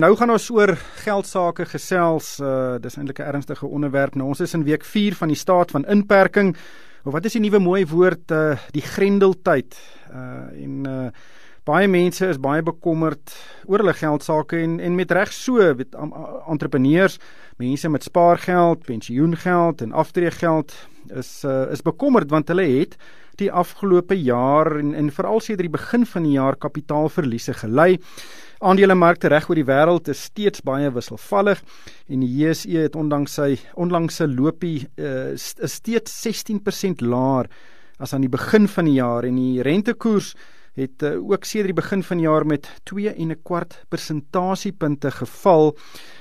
Nou gaan ons oor geld sake gesels. Uh dis eintlik 'n ernstige onderwerp. Nou ons is in week 4 van die staat van inperking. Of wat is die nuwe mooi woord uh die grendeltyd. Uh en uh baie mense is baie bekommerd oor hulle geld sake en en met reg so, weet entrepreneurs, mense met spaargeld, pensioengeld en aftreegeld is uh is bekommerd want hulle het die afgelope jaar en en veral sedert die begin van die jaar kapitaalverliese gely. Aandelemarkte reg oor die wêreld is steeds baie wisselvallig en die JSE het ondanks sy onlangse lopie uh, is steeds 16% laer as aan die begin van die jaar en die rentekoers het uh, ook sedert die begin van die jaar met 2 en 'n kwart persentasiepunte geval.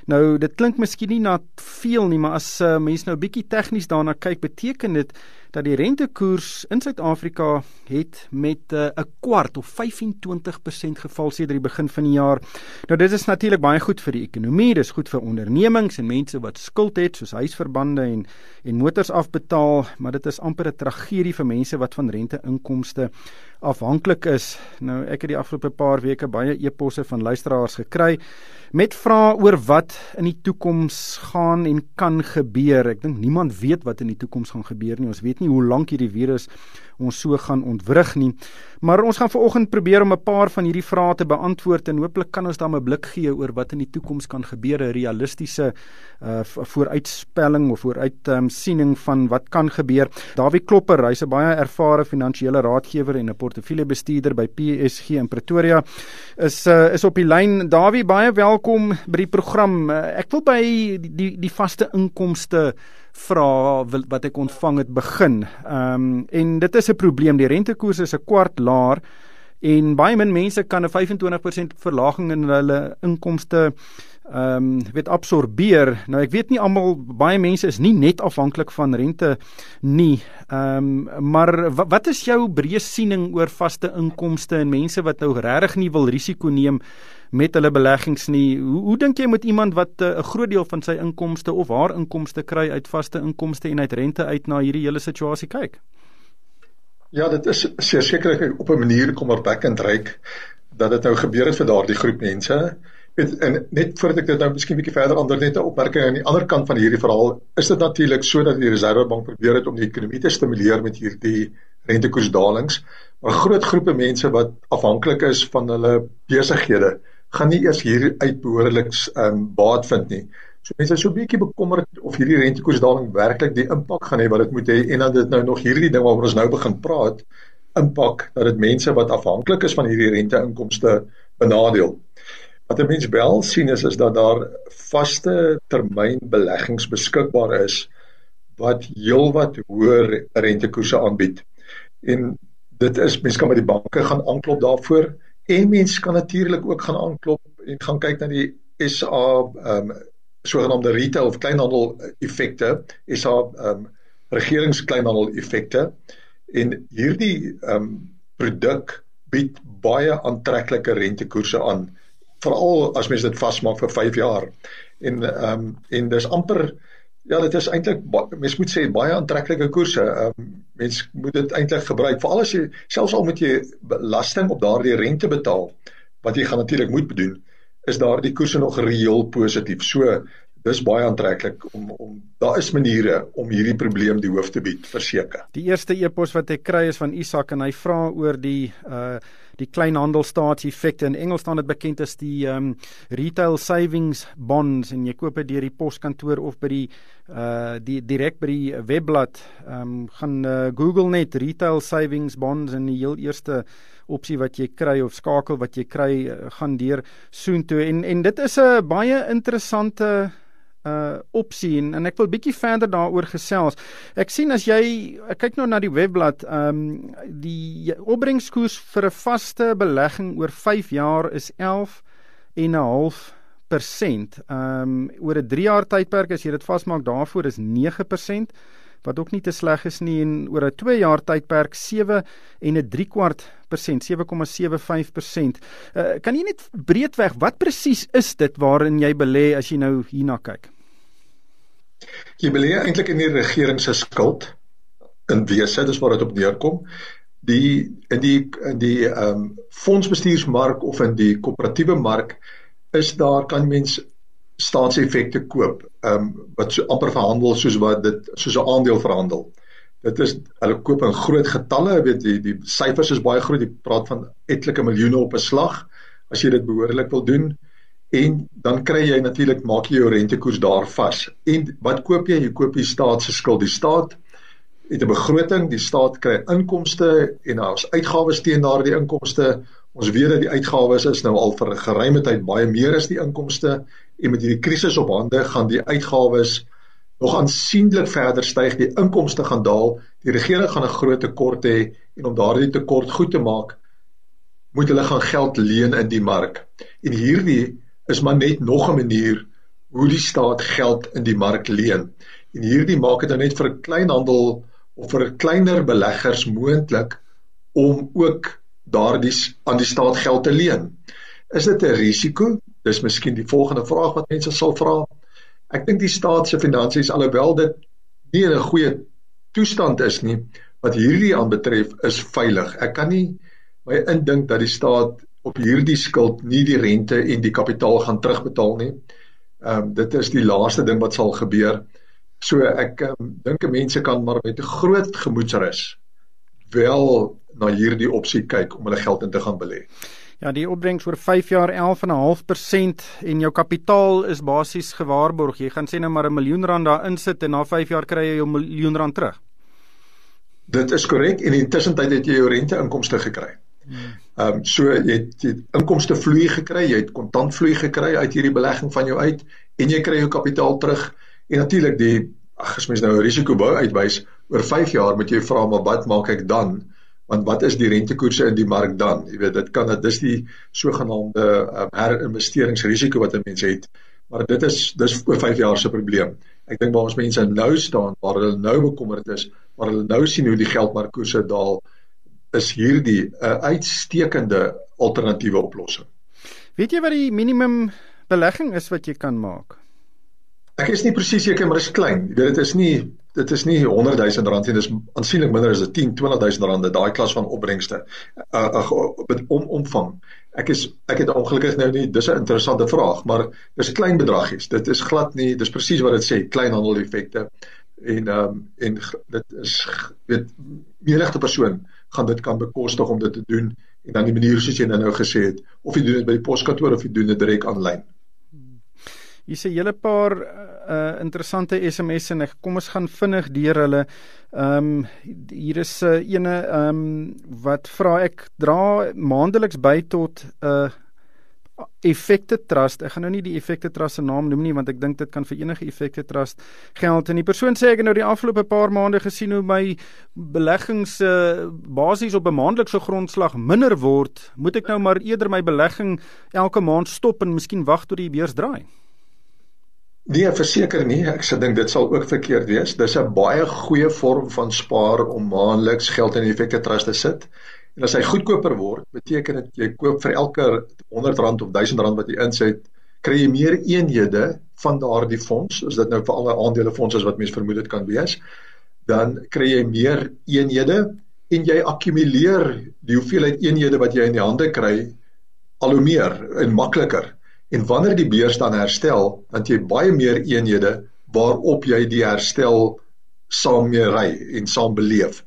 Nou dit klink miskien nie na veel nie, maar as uh, mense nou bietjie tegnies daarna kyk, beteken dit dat die rentekoers in Suid-Afrika het met eh, 'n uh, kwart of 25% geval sedert die begin van die jaar. Nou dit is natuurlik baie goed vir die ekonomie, dis goed vir ondernemings en mense wat skuld het soos huisverbande en en motors afbetaal, maar dit is amper 'n tragedie vir mense wat van rente-inkomste afhanklik is. Nou ek het die afgelope paar weke baie e-posse van luisteraars gekry met vrae oor wat in die toekoms gaan en kan gebeur. Ek dink niemand weet wat in die toekoms gaan gebeur nie. Ons weet nie hoe lank hierdie virus ons so gaan ontwrig nie. Maar ons gaan vanoggend probeer om 'n paar van hierdie vrae te beantwoord en hooplik kan ons dan 'n blik gee oor wat in die toekoms kan gebeur, 'n realistiese uh vooruitspelling of vooruitsiening um, van wat kan gebeur. Dawie Klopper, hy's 'n baie ervare finansiële raadgewer en 'n portefeuljebestuurder by PSG in Pretoria, is uh is op die lyn. Dawie, baie welkom by die program. Uh, ek wil by die die, die vaste inkomste vra wat ek ontvang het begin. Ehm um, en dit is 'n probleem. Die rentekoers is 'n kwart laer en baie min mense kan 'n 25% verlaging in hulle inkomste ehm um, weet absorbeer. Nou ek weet nie almal baie mense is nie net afhanklik van rente nie. Ehm um, maar wat is jou breë siening oor vaste inkomste en mense wat nou regtig nie wil risiko neem met hulle beleggings nie. Hoe hoe dink jy moet iemand wat eh, 'n uh, groot deel van sy inkomste of haar inkomste kry uit vaste inkomste en uit rente uit na hierdie hele situasie kyk? Ja, dit is sekerlik op 'n manier kommerwekkend ryk dat dit nou gebeur het vir daardie groep mense. Weet en net voordat ek dit nou miskien bietjie verder ander net 'n opmerking aan die ander kant van hierdie verhaal, is dit natuurlik sodat die Reserwebank probeer het om die ekonomie te stimuleer met hierdie rentekoersdalings. Maar groot groepe mense wat afhanklik is van hulle besighede, gaan nie eers hier uit behoorliks ehm um, baat vind nie. So mense is so 'n bietjie bekommerd of hierdie rentekoersdaling werklik die impak gaan hê wat dit moet hê en dan dit nou nog hierdie ding waaroor ons nou begin praat impak dat dit mense wat afhanklik is van hierdie renteinkomste benadeel. Wat 'n mens wel sien is is dat daar vaste termyn beleggings beskikbaar is wat heelwat hoër rentekoerse aanbied. En dit is mense kan met die banke gaan aanklop daarvoor En mense kan natuurlik ook gaan aanklop en gaan kyk na die SA ehm um, sogenaamde retail of kleinhandel effekte, SA ehm um, regeringskleinhandel effekte. En hierdie ehm um, produk bied baie aantreklike rentekoerse aan, veral as mens dit vasmaak vir 5 jaar. En ehm um, en dis amper Ja, dit is eintlik mens moet sê baie aantreklike koerse. Ehm um, mens moet dit eintlik gebruik veral as jy selfs al moet jy belasting op daardie rente betaal wat jy gaan natuurlik moet bedoen, is daardie koerse nog reëel positief. So dis baie aantreklik om om daar is maniere om hierdie probleem die hoof te bied verseker. Die eerste e-pos wat ek kry is van Isak en hy vra oor die uh die kleinhandelstaatseffekte in Engels staan dit bekend as die um retail savings bonds en jy koop dit deur die poskantoor of by die uh die direk by die webblad. Um gaan uh, Google net retail savings bonds en die heel eerste opsie wat jy kry of skakel wat jy kry uh, gaan deur soontoe. En en dit is 'n baie interessante uh opsie en, en ek wil bietjie verder daaroor gesels. Ek sien as jy ek kyk nou na die webblad, ehm um, die opbrengskoers vir 'n vaste belegging oor 5 jaar is 11 en 'n half persent. Ehm um, oor 'n 3 jaar tydperk as jy dit vasmaak daarvoor is 9% wat ook nie te sleg is nie en oor 'n 2 jaar tydperk 7 en 'n 3 kwart persent 7,75%. Uh, kan jy net breedweg wat presies is dit waarin jy belê as jy nou hierna kyk? Jy belê eintlik in die regering se skuld in wese, dis waar dit op neerkom. Die in die in die ehm um, fondsbestuursmark of in die koöperatiewe mark is daar kan mens staatseffekte koop. Ehm um, wat so amper verhandel soos wat dit soos 'n aandeel verhandel. Dit is hulle koop in groot getalle, weet jy, die syfers is baie groot. Jy praat van etlike miljoene op 'n slag as jy dit behoorlik wil doen. En dan kry jy natuurlik maak jy jou rentekoers daar vas. En wat koop jy? Jy koop die staat se skuld. Die staat het 'n begroting, die staat kry inkomste en daar's uitgawes teen daardie inkomste. Ons weet dat die uitgawes is nou al vir 'n geruime tyd baie meer as die inkomste en met hierdie krisis op hande gaan die uitgawes nog aansienlik verder styg, die inkomste gaan daal, die regering gaan 'n groot tekort hê en om daardie tekort goed te maak, moet hulle gaan geld leen in die mark. En hierdie is maar net nog 'n manier hoe die staat geld in die mark leen. En hierdie maak dit nou net vir 'n kleinhandel of vir 'n kleiner beleggers moontlik om ook daardie aan die staat geld te leen. Is dit 'n risiko? Dis miskien die volgende vraag wat mense sal vra. Ek dink die staat se finansies alhoewel dit nie 'n goeie toestand is nie, wat hierdie aanbetref is veilig. Ek kan nie my indink dat die staat op hierdie skuld nie die rente en die kapitaal gaan terugbetaal nie. Ehm um, dit is die laaste ding wat sal gebeur. So ek um, dink mense kan maar met 'n groot gemoedsrus wel na hierdie opsie kyk om hulle geld in te gaan belê. Ja, die opbrengs oor 5 jaar 11.5% en jou kapitaal is basies gewaarborg. Jy gaan sê nou maar 'n miljoen rand daar insit en na 5 jaar kry jy jou miljoen rand terug. Dit is korrek en intussen tyd het jy jou rente-inkomste gekry. Hmm. Ehm um, so jy het, jy het inkomste vloei gekry, jy het kontant vloei gekry uit hierdie belegging van jou uit en jy kry jou kapitaal terug. En natuurlik die ag as mens nou 'n risiko bou uitwys oor 5 jaar moet jy vra maar wat maak ek dan? want wat is die rentekoerse in die mark dan? Jy weet, dit kan dit is die sogenaamde um, herinvesteringsrisiko wat 'n mens het. Maar dit is dis oor 5 jaar se probleem. Ek dink waar ons mense nou staan, waar hulle nou bekommerd is, waar hulle nou sien hoe die geldmarkkoerse daal, is hierdie 'n uh, uitstekende alternatiewe oplossing. Weet jy wat die minimum belegging is wat jy kan maak? Ek is nie presies seker maar dit is klein. Dit is nie dit is nie 100 000 rand nie, dis aansienlik minder as 'n 10, 20 000 rand daai klas van opbrengste. Uh, uh met om omvang. Ek is ek het ongelukkig nou nie dis 'n interessante vraag, maar dis klein bedragies. Dit is glad nie, dis presies wat dit sê, kleinhandel effekte. En ehm um, en dit is weet menigte persoon gaan dit kan bekostig om dit te doen en dan die manier soos jy nou nou gesê het, of jy doen dit by die poskantoor of jy doen dit direk aanlyn. Hier sê julle paar uh interessante SMS'e en ek kom ons gaan vinnig deur hulle. Ehm um, hier is 'n uh, ene ehm um, wat vra ek dra maandeliks by tot 'n uh, effekte trust. Ek gaan nou nie die effekte trust se naam noem nie want ek dink dit kan vir enige effekte trust geld. En die persoon sê ek het nou die afgelope paar maande gesien hoe my beleggings uh, basies op 'n maandelikse grondslag minder word. Moet ek nou maar eerder my belegging elke maand stop en miskien wag tot die beurs draai? Nee, verseker nie. Ek sê dink dit sal ook verkeerd wees. Dis 'n baie goeie vorm van spaar om maandeliks geld in 'n effekte trust te sit. En as hy goedkoper word, beteken dit jy koop vir elke R100 of R1000 wat jy insit, kry jy meer eenhede van daardie fonds. As dit nou vir alle aandelefondse is wat mens vermoed dit kan wees, dan kry jy meer eenhede en jy akkumuleer die hoeveelheid eenhede wat jy in die hande kry al hoe meer en makliker. En wanneer die beurs dan herstel, dan jy baie meer eenhede waarop jy die herstel saam mee ry en saam beleef.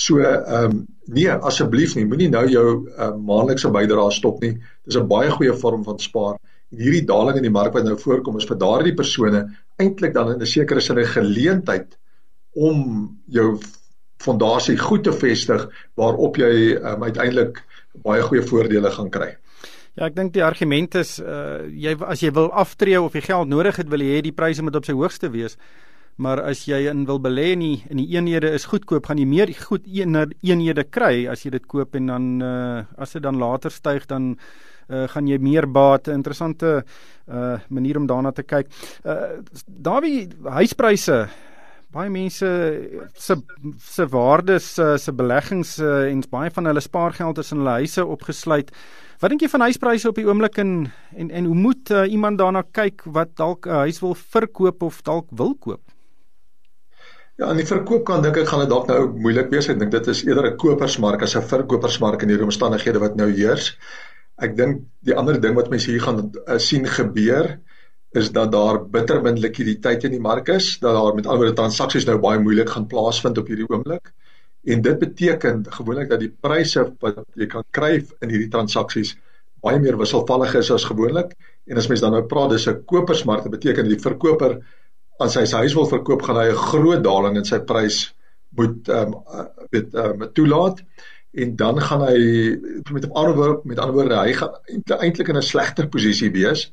So ehm um, nee, asseblief nie, moenie nou jou uh, maandelikse bydrae stop nie. Dis 'n baie goeie vorm van spaar. En hierdie daling in die mark wat nou voorkom is vir daardie persone eintlik dan in 'n sekere sin 'n geleentheid om jou fondasie goed te vestig waarop jy um, uiteindelik baie goeie voordele gaan kry. Ja, ek dink die argument is uh jy as jy wil aftree of jy geld nodig het, wil jy hê die pryse moet op sy hoogste wees. Maar as jy in wil belê in die in die eenhede is goedkoop, gaan jy meer goed eenhede kry as jy dit koop en dan uh as dit dan later styg dan uh gaan jy meer baat. Interessante uh manier om daarna te kyk. Uh Dawie huispryse baie mense se se waardes se beleggings en baie van hulle spaargeld is in hulle huise opgesluit. Wat dink jy van huispryse op die oomblik en en en hoe moet uh, iemand daarna kyk wat dalk 'n uh, huis wil verkoop of dalk wil koop? Ja, aan die verkoopkant dink ek gaan dit dalk nou moeilik wees. Ek dink dit is eerder 'n kopersmark as 'n verkopersmark in hierdie omstandighede wat nou heers. Ek dink die ander ding wat mense hier gaan uh, sien gebeur is dat daar bitter min likwiditeit in die mark is, dat daar met ander woorde transaksies nou baie moeilik gaan plaasvind op hierdie oomblik. En dit beteken gewoonlik dat die pryse wat jy kan kry in hierdie transaksies baie meer wisselvallig is as gewoonlik. En as mens dan nou praat dis 'n kopersmark, dit beteken die verkoper as hy sy huis wil verkoop, gaan hy 'n groot daling in sy prys moet ehm um, weet ehm um, toelaat. En dan gaan hy met 'n ander woord met ander woorde hy gaan eintlik in 'n slegter posisie wees.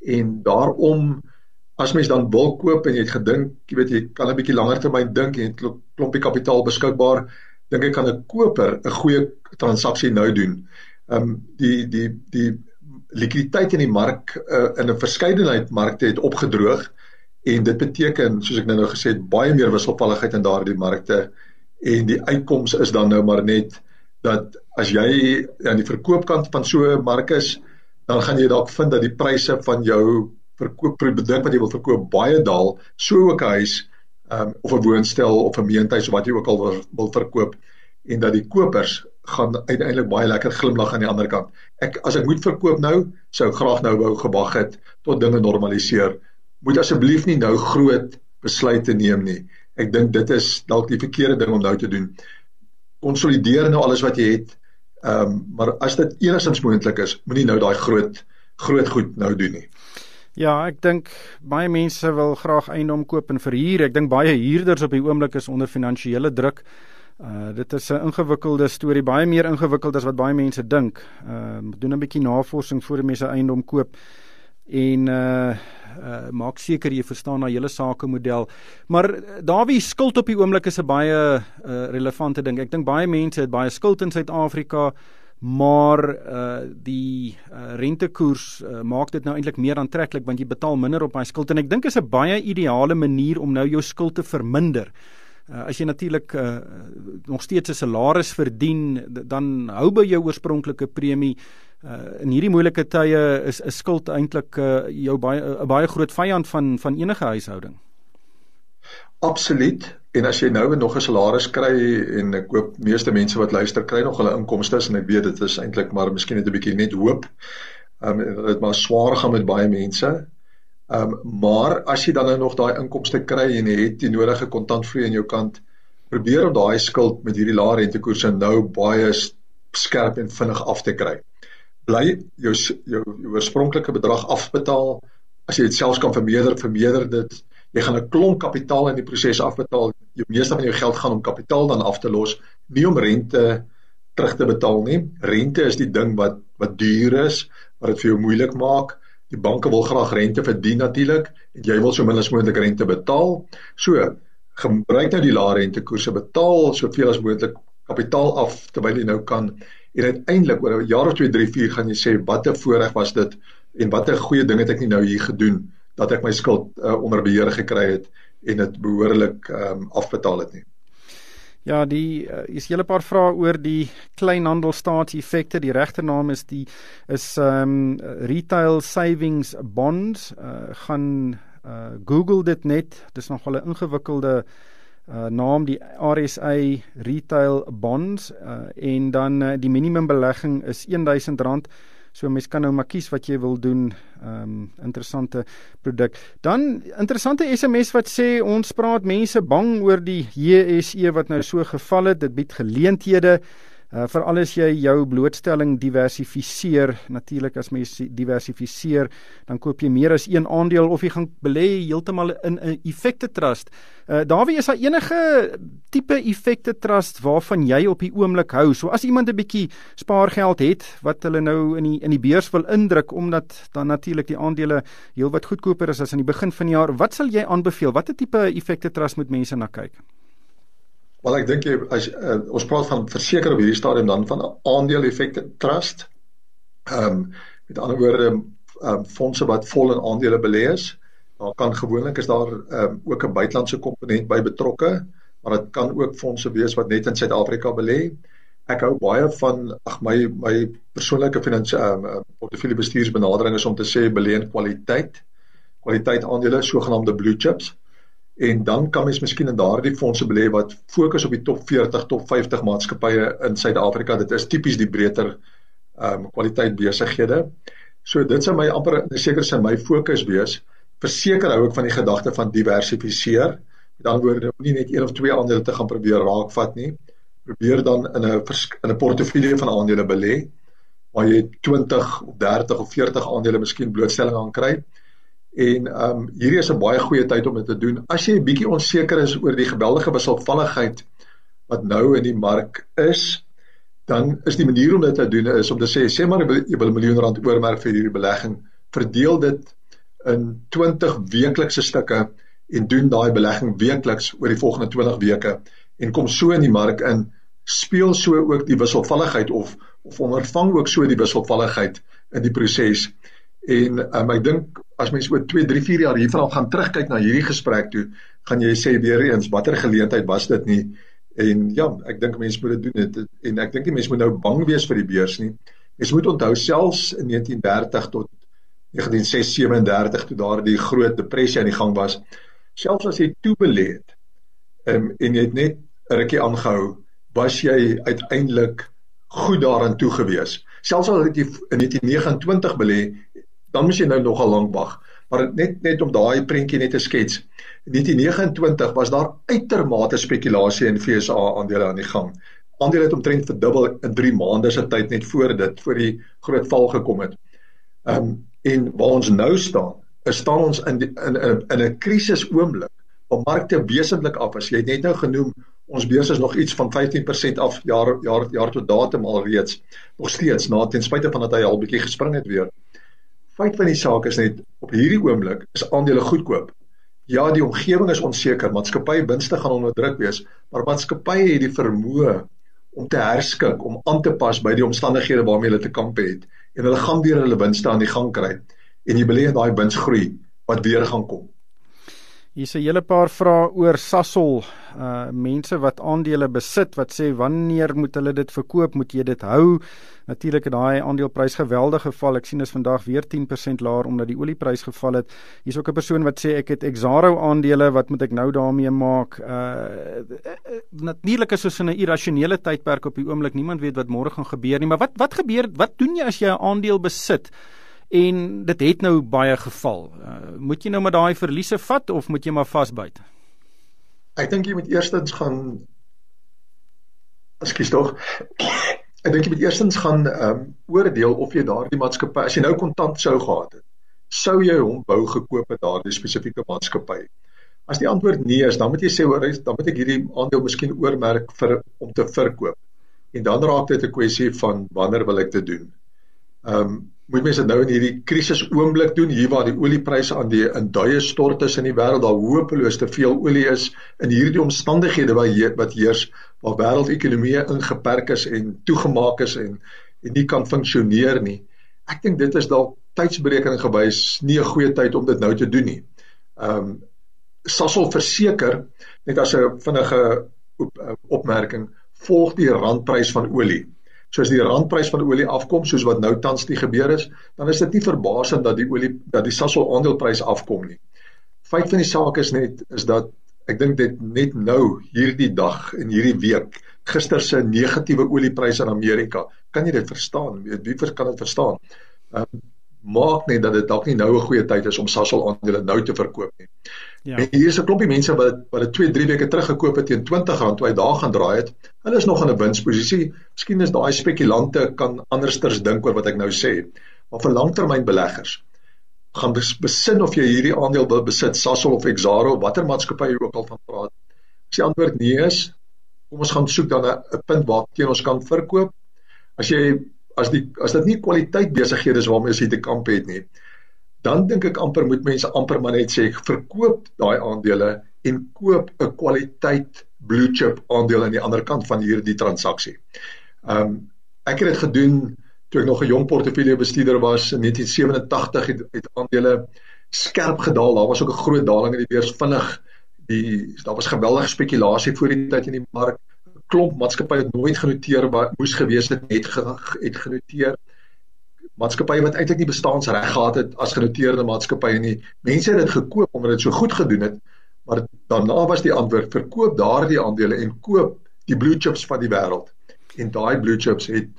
En daarom as mens dan wil koop en jy het gedink, jy weet jy kan 'n bietjie langer termyn dink en klompie kapitaal beskikbaar, dink ek kan 'n koper 'n goeie transaksie nou doen. Ehm um, die die die likwiditeit in die mark uh, in 'n verskeidenheid markte het opgedroog en dit beteken soos ek nou nou gesê het baie meer wisselvalligheid in daardie markte en die uitkoms is dan nou maar net dat as jy aan die verkoopkant van so 'n mark is dan gaan jy dalk vind dat die pryse van jou verkoop produk wat jy wil verkoop baie daal, so ook 'n huis um, of 'n woonstel of 'n meentuis of wat jy ook al wil, wil verkoop en dat die kopers gaan uiteindelik baie lekker glimlag aan die ander kant. Ek as ek moet verkoop nou, sou ek graag nou wou gewag het tot dinge normaliseer. Moet asseblief nie nou groot besluite neem nie. Ek dink dit is dalk die verkeerde ding om nou te doen. Konsolideer nou alles wat jy het Ehm um, maar as dit enigstens moontlik is, moenie nou daai groot groot goed nou doen nie. Ja, ek dink baie mense wil graag eiendom koop en verhuur. Ek dink baie huurders op die oomblik is onder finansiële druk. Uh dit is 'n ingewikkelde storie, baie meer ingewikkeld as wat baie mense dink. Ehm uh, doen 'n bietjie navorsing voor mense eiendom koop en uh uh maak seker jy verstaan na hele sakemodel. Maar uh, Dawie skuld op die oomblik is 'n baie uh relevante ding. Ek dink baie mense het baie skuld in Suid-Afrika, maar uh die uh, rentekoers uh, maak dit nou eintlik meer aantreklik want jy betaal minder op daai skuld en ek dink is 'n baie ideale manier om nou jou skuld te verminder. Uh, as jy natuurlik uh, nog steeds 'n salaris verdien, dan hou by jou oorspronklike premie uh, in hierdie moeilike tye is 'n skuld eintlik uh, jou baie 'n baie groot vyand van van enige huishouding. Absoluut. En as jy nou nog 'n salaris kry en ek koop meeste mense wat luister kry nog hulle inkomste en ek weet dit is eintlik maar miskien net 'n bietjie net hoop. Ehm um, dit maar swaar gaan met baie mense. Ehm um, maar as jy dan nou nog daai inkomste kry en jy het die nodige kontantvloei aan jou kant, probeer om daai skuld met hierdie lae rentekoerse nou baie skerp en vinnig af te kry bly jou jou, jou oorspronklike bedrag afbetaal. As jy dit selfs kan vermeerder, vermeerder dit. Jy gaan 'n klomp kapitaal in die proses afbetaal. Jou meeste van jou geld gaan om kapitaal dan af te los, nie om rente terug te betaal nie. Rente is die ding wat wat duur is, wat dit vir jou moeilik maak. Die banke wil graag rente verdien natuurlik en jy wil so min as moontlik rente betaal. So, gebruik nou die lae rentekoerse, betaal soveel as moontlik kapitaal af terwyl jy nou kan en uiteindelik oor 'n jaar of 2, 3, 4 gaan jy sê wat 'n voorreg was dit en watter goeie ding het ek nie nou hier gedoen dat ek my skuld uh, onder beheer gekry het en dit behoorlik um, afbetaal het nie. Ja, die uh, is hele paar vrae oor die kleinhandelstaatseffekte. Die regte naam is die is um, retail savings bonds. Uh, gaan uh, Google dit net. Dis nog wel 'n ingewikkelde uh, uh naam die RSA retail bonds uh en dan uh, die minimum belegging is R1000. So mens kan nou maar kies wat jy wil doen. Um interessante produk. Dan interessante SMS wat sê ons praat mense bang oor die JSE wat nou so geval het. Dit bied geleenthede. Uh veral as jy jou blootstelling diversifiseer, natuurlik as mens diversifiseer, dan koop jy meer as een aandeel of jy gaan belê heeltemal in 'n effekte trust. Uh daarby is daar enige tipe effekte trust waarvan jy op die oomblik hou. So as iemand 'n bietjie spaargeld het wat hulle nou in die in die beurs wil indruk omdat dan natuurlik die aandele heelwat goedkoper is as aan die begin van die jaar, wat sal jy aanbeveel? Watter tipe effekte trust moet mense na kyk? Wel ek dink jy as uh, ons praat van verseker op hierdie stadium dan van aandeel effekte trust. Ehm um, met ander woorde ehm um, fondse wat vol in aandele belê is. Daar kan gewoonlik is daar ehm um, ook 'n buitelandse komponent by betrokke, maar dit kan ook fondse wees wat net in Suid-Afrika belê. Ek hou baie van ag my my persoonlike finansiële ehm um, portefeulje bestuursbenadering is om te sê belê in kwaliteit. Kwaliteit aandele, sogenaamde blue chips en dan kan mens miskien in daardie fondse belê wat fokus op die top 40, top 50 maatskappye in Suid-Afrika. Dit is tipies die breër ehm um, kwaliteit besighede. So dit sou my amper in 'n sekere sin my fokus wees. Verseker hou ek van die gedagte van diversifiseer. Met ander woorde, moenie net een of twee aandele te gaan probeer raakvat nie. Probeer dan in 'n in 'n portefeulje van aandele belê waar jy 20 of 30 of 40 aandele miskien blootstelling aan kry. En ehm um, hierdie is 'n baie goeie tyd om dit te doen. As jy 'n bietjie onseker is oor die geweldige wisselvalligheid wat nou in die mark is, dan is die manier om dit te doen is om te sê sê maar jy wil 'n miljoen rand oormerk vir hierdie belegging, verdeel dit in 20 weeklikse stukke en doen daai belegging weekliks oor die volgende 20 weke en kom so in die mark in speel so ook die wisselvalligheid of of ondervang ook so die wisselvalligheid in die proses. En um, ek dink as mens oor 2, 3, 4 jaar hiervan gaan terugkyk na hierdie gesprek toe, gaan jy sê weer eens watter geleentheid was dit nie En ja, ek dink mense moet dit doen dit, en ek dink die mense moet nou bang wees vir die beurs nie. Mense moet onthou selfs in 1930 tot 1937 toe daar die groot depressie aan die gang was, selfs as jy toebelê het um, en jy het net 'n rukkie aangehou, was jy uiteindelik goed daaraan toe gewees. Selfs al het jy in 1929 belê, dan moet jy nou nogal lank wag. Maar net net om daai prentjie net te skets. In 1929 was daar uitermate spekulasie in FSA aandele aan die gang. Aandele het omtrent verdubbel in 3 maande se tyd net voor dit voor die groot val gekom het. Ehm um, en waar ons nou staan, is staan ons in die, in in in 'n krisis oomblik. Waar markte wesentlik af is. Jy het net nou genoem ons beurs is nog iets van 15% af jaar jaar jaar tot datum al reeds. Nog steeds na ten spyte van dat hy al bietjie gespring het weer. Feit van die saak is net op hierdie oomblik is aandele goedkoop Ja, die omgewing is onseker, maatskappye winste gaan onder druk wees, maar maatskappye het die vermoë om te herskik, om aan te pas by die omstandighede waarmee hulle te kamp het en hulle gaan weer hulle winste aan die gang kry en jy belê in daai winsgroei wat weer gaan kom. Hier is 'n hele paar vrae oor Sasol. Uh mense wat aandele besit wat sê wanneer moet hulle dit verkoop? Moet jy dit hou? Natuurlik het daai aandeleprys geweldig geval. Ek sien is vandag weer 10% laer omdat die olieprys geval het. Hier's ook 'n persoon wat sê ek het Exaro aandele, wat moet ek nou daarmee maak? Uh natuurlik is in 'n irrasionele tydperk op die oomblik. Niemand weet wat môre gaan gebeur nie, maar wat wat gebeur? Wat doen jy as jy 'n aandeel besit? En dit het nou baie geval. Uh, moet jy nou maar daai verliese vat of moet jy maar vasbyt? Ek dink jy moet eerstens gaan Ekskuus tog. Ek dink jy moet eerstens gaan ehm um, oordeel of jy daardie maatskappy as jy nou kontant sou gehad het, sou jy hom wou gekoop het daardie spesifieke maatskappy. As die antwoord nee is, dan moet jy sê hoor, dan moet ek hierdie aandeel miskien oormerk vir om te verkoop. En dan raak dit 'n kwessie van wanneer wil ek dit doen. Ehm um, moet mense nou in hierdie krisis oomblik doen hier waar die oliepryse aan die in duie stort is in die wêreld daar hopeloos te veel olie is in hierdie omstandighede wat he, wat heers waar wêreldekonomie ingeperk is en toegemaak is en en nie kan funksioneer nie. Ek dink dit is dalk tydsberekening gewys nie 'n goeie tyd om dit nou te doen nie. Ehm um, Sasol verseker net as 'n vinnige op, opmerking volg die randprys van olie soos die randprys van olie afkom soos wat nou tans die gebeur is, dan is dit nie verbasend dat die olie dat die Sasol aandeleprys afkom nie. Feit van die saak is net is dat ek dink dit net nou hierdie dag en hierdie week gister se negatiewe oliepryse in Amerika, kan jy dit verstaan? Weet wie kan dit verstaan? Um, maak net dat dit dalk nie nou 'n goeie tyd is om Sasol aandele nou te verkoop nie. Ja. En hier is 'n klompie mense wat wat dit 2, 3 weke terug gekoop het teen R20 toe hy daar gaan draai het. Hulle is nog in 'n winsposisie. Miskien is daai spekulante kan andersters dink oor wat ek nou sê. Maar vir langtermynbeleggers gaan besin of jy hierdie aandeel wil besit, Sasol of Exxaro, watter maatskappy jy ook al van praat. As die antwoord nee is, kom ons gaan soek dan 'n punt waar teen ons kan verkoop. As jy as die as dit nie kwaliteit besighede is waarmee hier te kamp het nie, dan dink ek amper moet mense amper maar net sê verkoop daai aandele en koop 'n kwaliteit blue chip aandeel aan die ander kant van hierdie transaksie. Ehm um, ek het dit gedoen toe ek nog 'n jong portefeulje bestuurder was in 1987 het, het aandele skerp gedaal. Daar was ook 'n groot daling in die beurs vinnig. Die daar was geweldige spekulasie voor die tyd in die mark klomp maatskappye het nooit genoteer wat moes gewees het net het genoteer maatskappye wat eintlik nie bestaansreg gehad het as genoteerde maatskappye nie mense het dit gekoop omdat dit so goed gedoen het maar daarna was die antwoord verkoop daardie aandele en koop die blue chips van die wêreld en daai blue chips het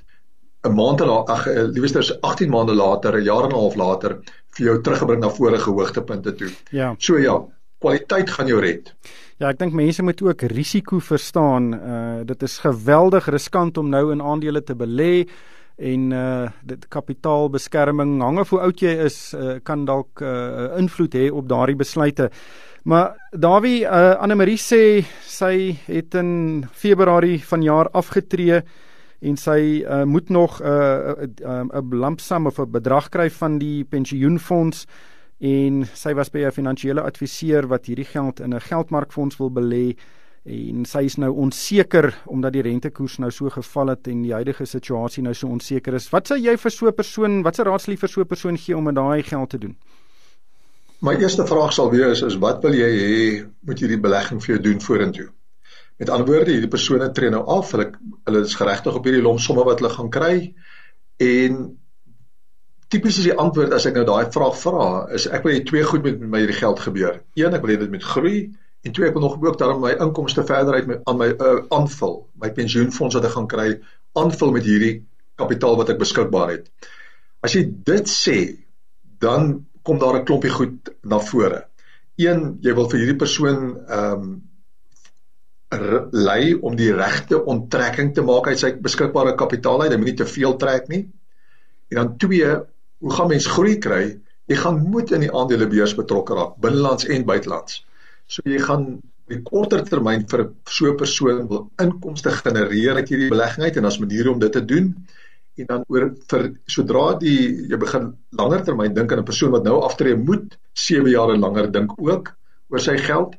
'n maand en ag eh, liewers 18 maande later, 'n jaar en 'n half later vir jou teruggebring na vorige hoogtepunte toe. Ja. So ja, kwaliteit gaan jou red. Ja, ek dink mense moet ook risiko verstaan. Uh dit is geweldig riskant om nou in aandele te belê en uh dit kapitaalbeskerming hang af hoe oud jy is uh, kan dalk uh, invloed hê op daardie besluite. Maar Dawie uh, Anne Marie sê sy het in Februarie vanjaar afgetree en sy uh, moet nog 'n uh, 'n uh, 'n lampsam of 'n bedrag kry van die pensioenfonds en sy was by 'n finansiële adviseur wat hierdie geld in 'n geldmarkfonds wil belê en sy is nou onseker omdat die rentekoers nou so geval het en die huidige situasie nou so onseker is. Wat sê jy vir so 'n persoon? Wat se raadsliewe vir so 'n persoon gee om met daai geld te doen? My eerste vraag sal wees is wat wil jy hê moet hierdie belegging vir jou doen vorentoe? Met ander woorde, hierdie persone tree nou af, hulle hulle is geregtig op hierdie lomp somme wat hulle gaan kry en tipies is die antwoord as ek nou daai vraag vra, is ek wil hê twee goed met my hierdie geld gebeur. Een, ek wil hê dit moet groei en twee, ek wil nog ook daarom my inkomste verder uit my aan my uh, aanvul, my pensioenfonds wat ek gaan kry, aanvul met hierdie kapitaal wat ek beskikbaar het. As jy dit sê, dan kom daar 'n klompie goed na vore. Een, jy wil vir hierdie persoon ehm um, lei om die regte onttrekking te maak uit sy beskikbare kapitaal uit. Hy moet nie te veel trek nie. En dan twee, hoe gaan mens groei kry? Jy gaan moet in die aandelebeurs betrokke raak, binnelands en buitelands. So jy gaan in korter termyn vir so 'n persoon wil inkomste genereer uit hierdie belegging uit en as maniere om dit te doen en dan oor vir sodra die jy begin langer termyn dink aan 'n persoon wat nou aftree moet 7 jaar en langer dink ook oor sy geld.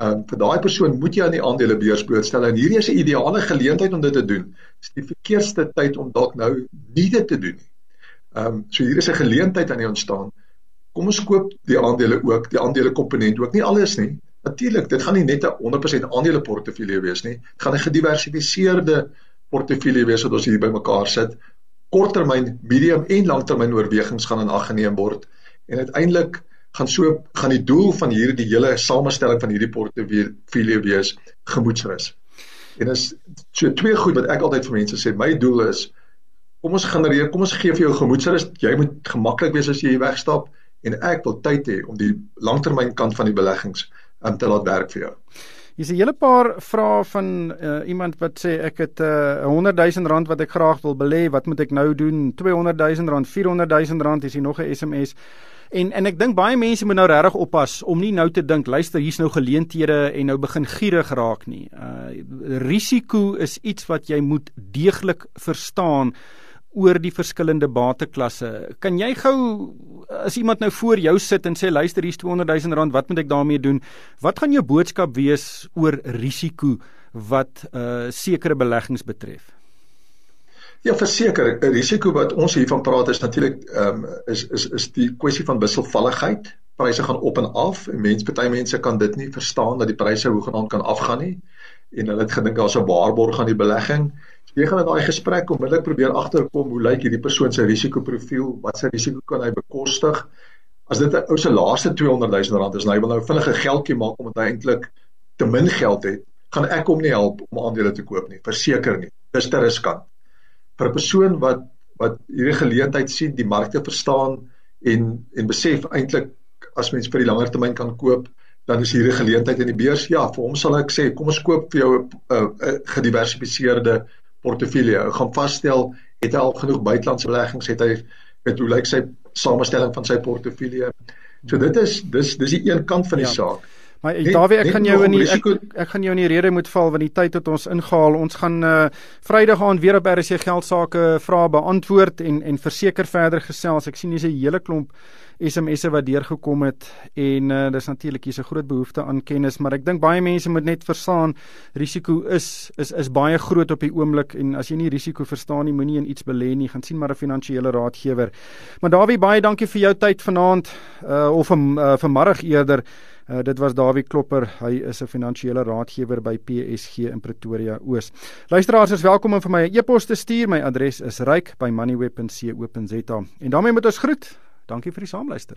Ehm um, vir daai persoon moet jy aan die aandelebeurs blootstel en hierdie is 'n ideale geleentheid om dit te doen. Dis die verkeerste tyd om dalk nou nie dit te doen nie. Ehm um, so hier is 'n geleentheid aan die ontstaan. Kom ons koop die aandele ook, die aandele komponent ook, nie alles nie. Natuurlik, dit gaan nie net 'n 100% aandele portefeulje wees nie. Dit gaan 'n gediversifiseerde portefeulje wees wat ons hier bymekaar sit. Korttermyn, medium en langtermyn oorwegings gaan in ag geneem word en uiteindelik gaan so gaan die doel van hierdie hele samestelling van hierdie portefeulje wees gemoedsrus. En is so twee goed wat ek altyd vir mense sê, my doel is kom ons genereer, kom ons gee vir jou gemoedsrus. Jy moet gemaklik wees as jy hier wegstap en ek wil tyd hê om die langtermyn kant van die beleggings um, te laat werk vir jou. Hier's 'n hele paar vrae van uh, iemand wat sê ek het 'n uh, 100 000 rand wat ek graag wil belê, wat moet ek nou doen? 200 000 rand, 400 000 rand, is hier nog 'n SMS. En en ek dink baie mense moet nou regtig oppas om nie nou te dink luister hier's nou geleenthede en nou begin gierig raak nie. Uh risiko is iets wat jy moet deeglik verstaan oor die verskillende bateklasse. Kan jy gou as iemand nou voor jou sit en sê luister hier's 200 000 rand, wat moet ek daarmee doen? Wat gaan jou boodskap wees oor risiko wat uh sekere beleggings betref? Ja, verseker, 'n risiko wat ons hiervan praat is natuurlik ehm um, is is is die kwessie van wisselvalligheid. Pryse gaan op en af en mense party mense kan dit nie verstaan dat die pryse hoegenaamd kan afgaan nie en hulle het gedink daar's 'n waarborg aan die belegging jy gaan in daai gesprek onmiddellik probeer agterkom hoe lyk hierdie persoon se risikoprofiel, wat se risiko kan hy bekostig? As dit 'n ou se laaste 200 000 rand is en hy wil nou vinnig 'n geldjie maak omdat hy eintlik te min geld het, gaan ek hom nie help om aandele te koop nie, verseker nie. Dis te riskant. Vir 'n persoon wat wat hierdie geleentheid sien, die markte verstaan en en besef eintlik as mens vir die langer termyn kan koop, dan is hier 'n geleentheid in die beurs. Ja, vir hom sal ek sê, kom ons koop vir jou 'n uh, uh, gediversifiseerde portefeulje. Hy gaan vasstel het hy al genoeg buitelandse beleggings, het hy het hoe lyk sy samestelling van sy portefeulje. So dit is dis dis die een kant van die ja. saak. Maar Dawie, ek gaan jou in die ek, ek gaan jou in die rede moet val want die tyd het ons ingehaal. Ons gaan uh Vrydag aan weer op RC geld sake vrae beantwoord en en verseker verder gesels. Ek sien hier's 'n hele klomp SMS'e wat deurgekom het en uh, dis natuurlik hier's 'n groot behoefte aan kennis, maar ek dink baie mense moet net verstaan risiko is is is baie groot op die oomblik en as jy nie risiko verstaan nie, moenie in iets belê nie. Gaan sien maar 'n finansiële raadgewer. Maar Dawie, baie dankie vir jou tyd vanaand uh of van uh, vanmiddag eerder. Uh, dit was Dawie Klopper. Hy is 'n finansiële raadgewer by PSG in Pretoria Oos. Luisteraars is welkom om vir my 'n e-pos te stuur. My adres is ryk@moneyweb.co.za. En daarmee moet ons groet. Dankie vir die saamluister.